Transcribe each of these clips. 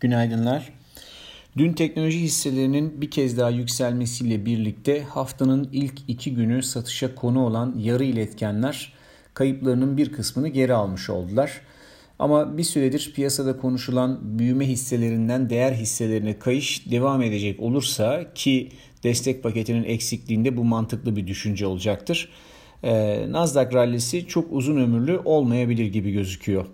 Günaydınlar. Dün teknoloji hisselerinin bir kez daha yükselmesiyle birlikte haftanın ilk iki günü satışa konu olan yarı iletkenler kayıplarının bir kısmını geri almış oldular. Ama bir süredir piyasada konuşulan büyüme hisselerinden değer hisselerine kayış devam edecek olursa ki destek paketinin eksikliğinde bu mantıklı bir düşünce olacaktır. Nasdaq rallisi çok uzun ömürlü olmayabilir gibi gözüküyor.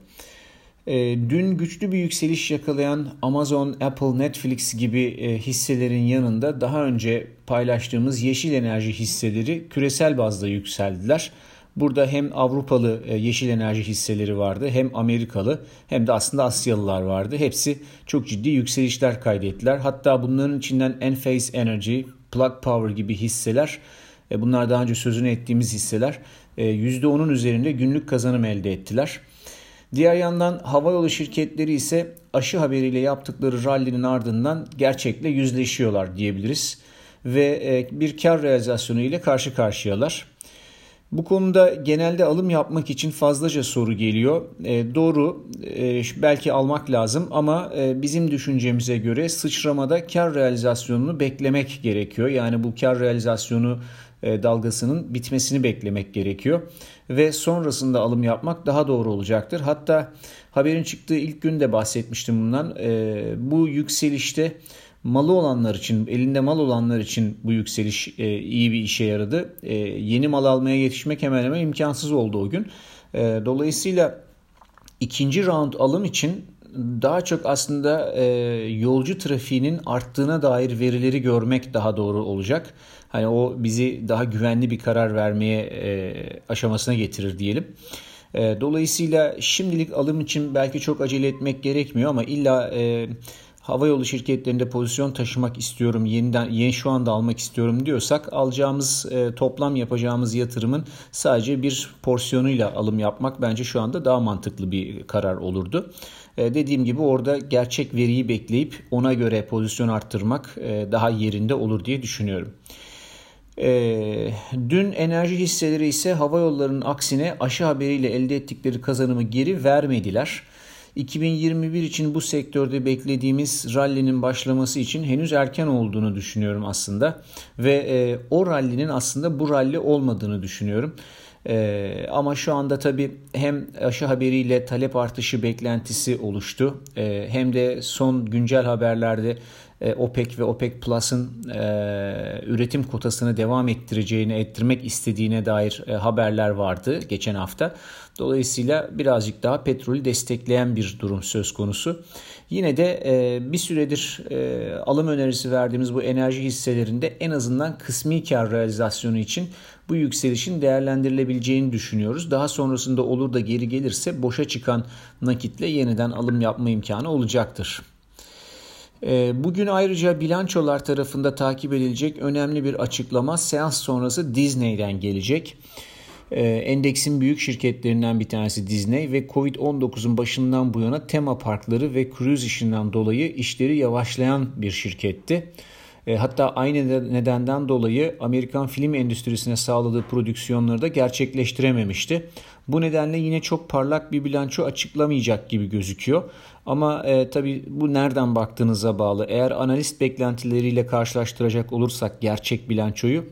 E, dün güçlü bir yükseliş yakalayan Amazon, Apple, Netflix gibi e, hisselerin yanında daha önce paylaştığımız yeşil enerji hisseleri küresel bazda yükseldiler. Burada hem Avrupalı e, yeşil enerji hisseleri vardı hem Amerikalı hem de aslında Asyalılar vardı. Hepsi çok ciddi yükselişler kaydettiler. Hatta bunların içinden Enphase Energy, Plug Power gibi hisseler bunlar daha önce sözünü ettiğimiz hisseler %10'un üzerinde günlük kazanım elde ettiler. Diğer yandan havayolu şirketleri ise aşı haberiyle yaptıkları rallinin ardından gerçekle yüzleşiyorlar diyebiliriz. Ve e, bir kar realizasyonu ile karşı karşıyalar. Bu konuda genelde alım yapmak için fazlaca soru geliyor. E, doğru e, belki almak lazım ama e, bizim düşüncemize göre sıçramada kar realizasyonunu beklemek gerekiyor. Yani bu kar realizasyonu dalgasının bitmesini beklemek gerekiyor ve sonrasında alım yapmak daha doğru olacaktır. Hatta haberin çıktığı ilk günde bahsetmiştim bundan. E, bu yükselişte malı olanlar için, elinde mal olanlar için bu yükseliş e, iyi bir işe yaradı. Yeni mal almaya yetişmek hemen hemen imkansız oldu o gün. Dolayısıyla ikinci round alım için daha çok aslında e, yolcu trafiğinin arttığına dair verileri görmek daha doğru olacak. Hani o bizi daha güvenli bir karar vermeye e, aşamasına getirir diyelim. E, dolayısıyla şimdilik alım için belki çok acele etmek gerekmiyor ama illa e, hava yolu şirketlerinde pozisyon taşımak istiyorum, yeniden yeni şu anda almak istiyorum diyorsak alacağımız e, toplam yapacağımız yatırımın sadece bir porsiyonuyla alım yapmak bence şu anda daha mantıklı bir karar olurdu. E, dediğim gibi orada gerçek veriyi bekleyip ona göre pozisyon arttırmak e, daha yerinde olur diye düşünüyorum. E, dün enerji hisseleri ise hava yollarının aksine aşı haberiyle elde ettikleri kazanımı geri vermediler. 2021 için bu sektörde beklediğimiz rallinin başlaması için henüz erken olduğunu düşünüyorum aslında. Ve e, o rallinin aslında bu ralli olmadığını düşünüyorum. Ee, ama şu anda tabii hem aşı haberiyle talep artışı beklentisi oluştu ee, hem de son güncel haberlerde e, OPEC ve OPEC Plus'ın e, üretim kotasını devam ettireceğini, ettirmek istediğine dair e, haberler vardı geçen hafta. Dolayısıyla birazcık daha petrolü destekleyen bir durum söz konusu. Yine de bir süredir alım önerisi verdiğimiz bu enerji hisselerinde en azından kısmi kar realizasyonu için bu yükselişin değerlendirilebileceğini düşünüyoruz. Daha sonrasında olur da geri gelirse boşa çıkan nakitle yeniden alım yapma imkanı olacaktır. Ee, bugün ayrıca bilançolar tarafında takip edilecek önemli bir açıklama seans sonrası Disney'den gelecek. Ee, endeksin büyük şirketlerinden bir tanesi Disney ve Covid-19'un başından bu yana tema parkları ve cruise işinden dolayı işleri yavaşlayan bir şirketti. E, hatta aynı nedenden dolayı Amerikan film endüstrisine sağladığı prodüksiyonları da gerçekleştirememişti. Bu nedenle yine çok parlak bir bilanço açıklamayacak gibi gözüküyor. Ama e, tabii bu nereden baktığınıza bağlı. Eğer analist beklentileriyle karşılaştıracak olursak gerçek bilançoyu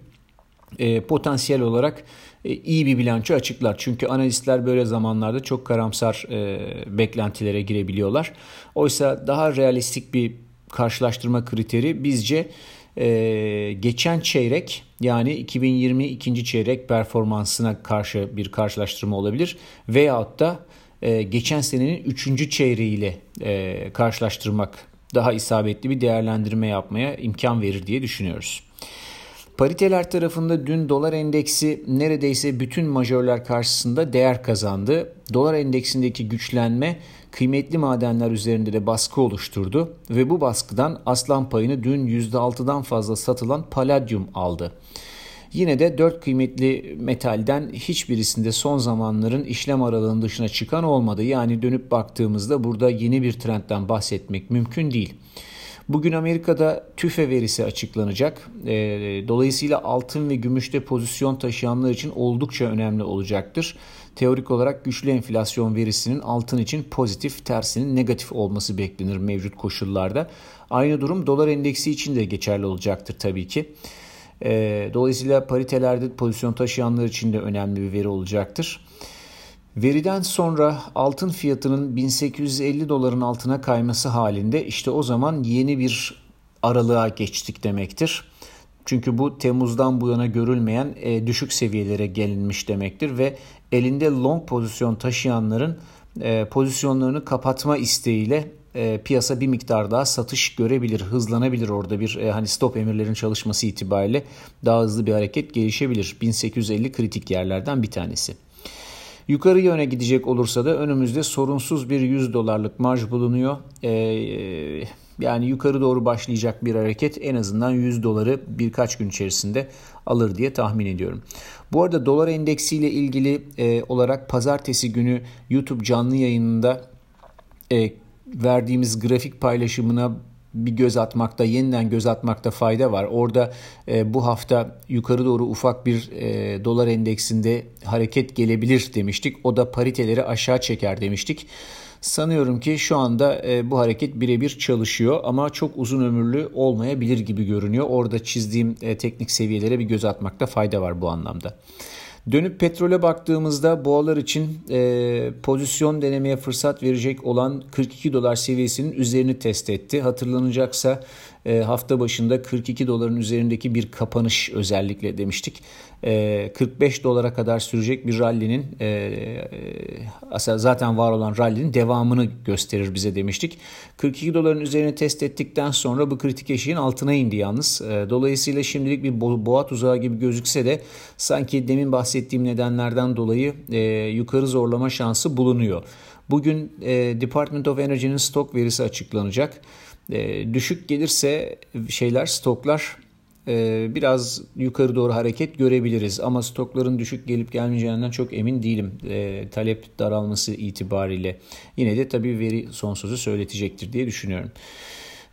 e, potansiyel olarak e, iyi bir bilanço açıklar. Çünkü analistler böyle zamanlarda çok karamsar e, beklentilere girebiliyorlar. Oysa daha realistik bir karşılaştırma kriteri bizce e, geçen çeyrek yani 2020 ikinci çeyrek performansına karşı bir karşılaştırma olabilir veyahut da e, geçen senenin üçüncü çeyreğiyle e, karşılaştırmak daha isabetli bir değerlendirme yapmaya imkan verir diye düşünüyoruz. Pariteler tarafında dün dolar endeksi neredeyse bütün majörler karşısında değer kazandı. Dolar endeksindeki güçlenme kıymetli madenler üzerinde de baskı oluşturdu ve bu baskıdan aslan payını dün %6'dan fazla satılan paladyum aldı. Yine de dört kıymetli metalden hiçbirisinde son zamanların işlem aralığının dışına çıkan olmadı. Yani dönüp baktığımızda burada yeni bir trendten bahsetmek mümkün değil. Bugün Amerika'da tüfe verisi açıklanacak. Dolayısıyla altın ve gümüşte pozisyon taşıyanlar için oldukça önemli olacaktır. Teorik olarak güçlü enflasyon verisinin altın için pozitif, tersinin negatif olması beklenir mevcut koşullarda. Aynı durum dolar endeksi için de geçerli olacaktır tabii ki. Ee, dolayısıyla paritelerde pozisyon taşıyanlar için de önemli bir veri olacaktır. Veriden sonra altın fiyatının 1850 doların altına kayması halinde işte o zaman yeni bir aralığa geçtik demektir. Çünkü bu Temmuz'dan bu yana görülmeyen e, düşük seviyelere gelinmiş demektir ve elinde long pozisyon taşıyanların e, pozisyonlarını kapatma isteğiyle e, piyasa bir miktar daha satış görebilir, hızlanabilir orada bir e, hani stop emirlerin çalışması itibariyle daha hızlı bir hareket gelişebilir. 1850 kritik yerlerden bir tanesi. Yukarı yöne gidecek olursa da önümüzde sorunsuz bir 100 dolarlık marj bulunuyor. Ee, yani yukarı doğru başlayacak bir hareket en azından 100 doları birkaç gün içerisinde alır diye tahmin ediyorum. Bu arada dolar endeksiyle ilgili e, olarak pazartesi günü YouTube canlı yayınında e, verdiğimiz grafik paylaşımına bir göz atmakta, yeniden göz atmakta fayda var. Orada e, bu hafta yukarı doğru ufak bir e, dolar endeksinde hareket gelebilir demiştik. O da pariteleri aşağı çeker demiştik. Sanıyorum ki şu anda e, bu hareket birebir çalışıyor ama çok uzun ömürlü olmayabilir gibi görünüyor. Orada çizdiğim e, teknik seviyelere bir göz atmakta fayda var bu anlamda. Dönüp petrole baktığımızda boğalar için e, pozisyon denemeye fırsat verecek olan 42 dolar seviyesinin üzerini test etti. Hatırlanacaksa e, hafta başında 42 doların üzerindeki bir kapanış özellikle demiştik. E, 45 dolara kadar sürecek bir rallinin e, e, zaten var olan rallinin devamını gösterir bize demiştik. 42 doların üzerini test ettikten sonra bu kritik eşiğin altına indi yalnız. E, dolayısıyla şimdilik bir boğa tuzağı gibi gözükse de sanki demin bahsettiğim nedenlerden dolayı e, yukarı zorlama şansı bulunuyor. Bugün e, Department of Energy'nin stok verisi açıklanacak. E, düşük gelirse şeyler stoklar e, biraz yukarı doğru hareket görebiliriz. Ama stokların düşük gelip gelmeyeceğinden çok emin değilim. E, talep daralması itibariyle. Yine de tabii veri son sözü söyletecektir diye düşünüyorum.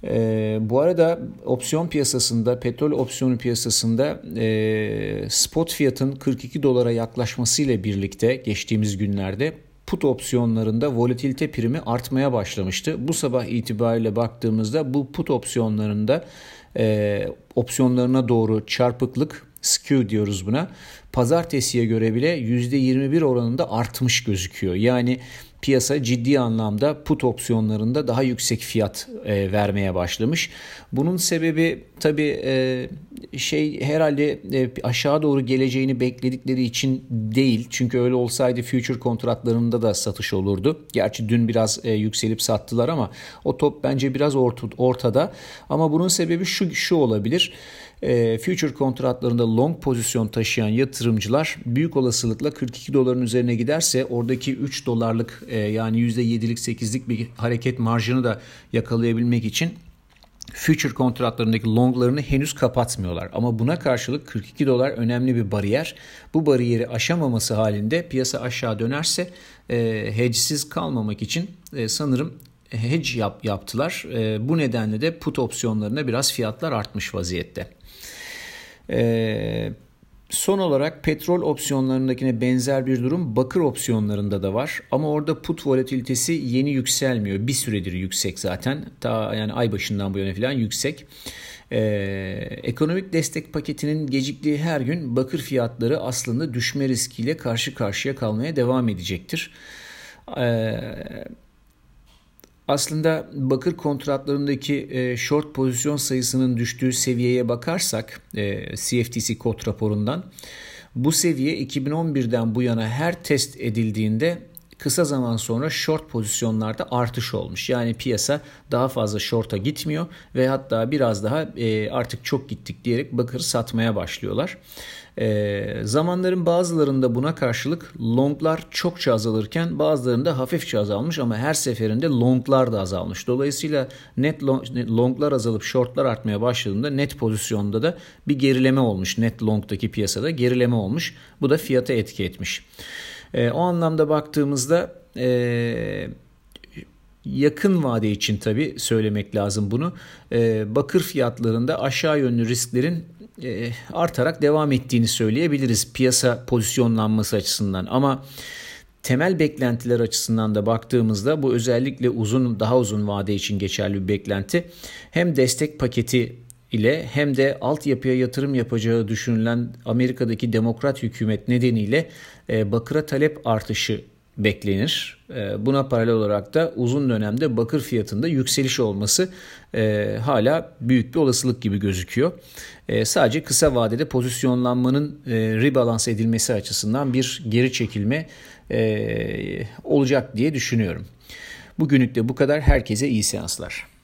E, bu arada opsiyon piyasasında, petrol opsiyonu piyasasında e, spot fiyatın 42 dolara yaklaşmasıyla birlikte geçtiğimiz günlerde put opsiyonlarında volatilite primi artmaya başlamıştı. Bu sabah itibariyle baktığımızda bu put opsiyonlarında e, opsiyonlarına doğru çarpıklık skew diyoruz buna. Pazartesiye göre bile %21 oranında artmış gözüküyor. Yani piyasa ciddi anlamda put opsiyonlarında daha yüksek fiyat e, vermeye başlamış. Bunun sebebi tabii e, şey herhalde e, aşağı doğru geleceğini bekledikleri için değil. Çünkü öyle olsaydı future kontratlarında da satış olurdu. Gerçi dün biraz e, yükselip sattılar ama o top bence biraz ortada. Ama bunun sebebi şu şu olabilir. E, future kontratlarında long pozisyon taşıyan yatırımcılar büyük olasılıkla 42 doların üzerine giderse oradaki 3 dolarlık e, yani %7'lik 8'lik bir hareket marjını da yakalayabilmek için future kontratlarındaki longlarını henüz kapatmıyorlar. Ama buna karşılık 42 dolar önemli bir bariyer. Bu bariyeri aşamaması halinde piyasa aşağı dönerse e, hedgesiz kalmamak için e, sanırım hedge yap, yaptılar. E, bu nedenle de put opsiyonlarına biraz fiyatlar artmış vaziyette. E, Son olarak petrol opsiyonlarındakine benzer bir durum bakır opsiyonlarında da var. Ama orada put volatilitesi yeni yükselmiyor. Bir süredir yüksek zaten. Ta yani ay başından bu yana falan yüksek. Ee, ekonomik destek paketinin geciktiği her gün bakır fiyatları aslında düşme riskiyle karşı karşıya kalmaya devam edecektir. Ee, aslında bakır kontratlarındaki e, short pozisyon sayısının düştüğü seviyeye bakarsak e, CFTC kod raporundan bu seviye 2011'den bu yana her test edildiğinde kısa zaman sonra short pozisyonlarda artış olmuş. Yani piyasa daha fazla short'a gitmiyor ve hatta biraz daha e, artık çok gittik diyerek bakır satmaya başlıyorlar. E, zamanların bazılarında buna karşılık longlar çokça azalırken bazılarında hafifçe azalmış ama her seferinde longlar da azalmış. Dolayısıyla net longlar azalıp shortlar artmaya başladığında net pozisyonda da bir gerileme olmuş. Net longdaki piyasada gerileme olmuş. Bu da fiyata etki etmiş. E, o anlamda baktığımızda e, yakın vade için tabi söylemek lazım bunu. E, bakır fiyatlarında aşağı yönlü risklerin e, artarak devam ettiğini söyleyebiliriz piyasa pozisyonlanması açısından. Ama temel beklentiler açısından da baktığımızda bu özellikle uzun daha uzun vade için geçerli bir beklenti. Hem destek paketi ile hem de altyapıya yatırım yapacağı düşünülen Amerika'daki demokrat hükümet nedeniyle e, bakıra talep artışı beklenir. E, buna paralel olarak da uzun dönemde bakır fiyatında yükseliş olması e, hala büyük bir olasılık gibi gözüküyor. Sadece kısa vadede pozisyonlanmanın rebalans edilmesi açısından bir geri çekilme olacak diye düşünüyorum. Bugünlük de bu kadar. Herkese iyi seanslar.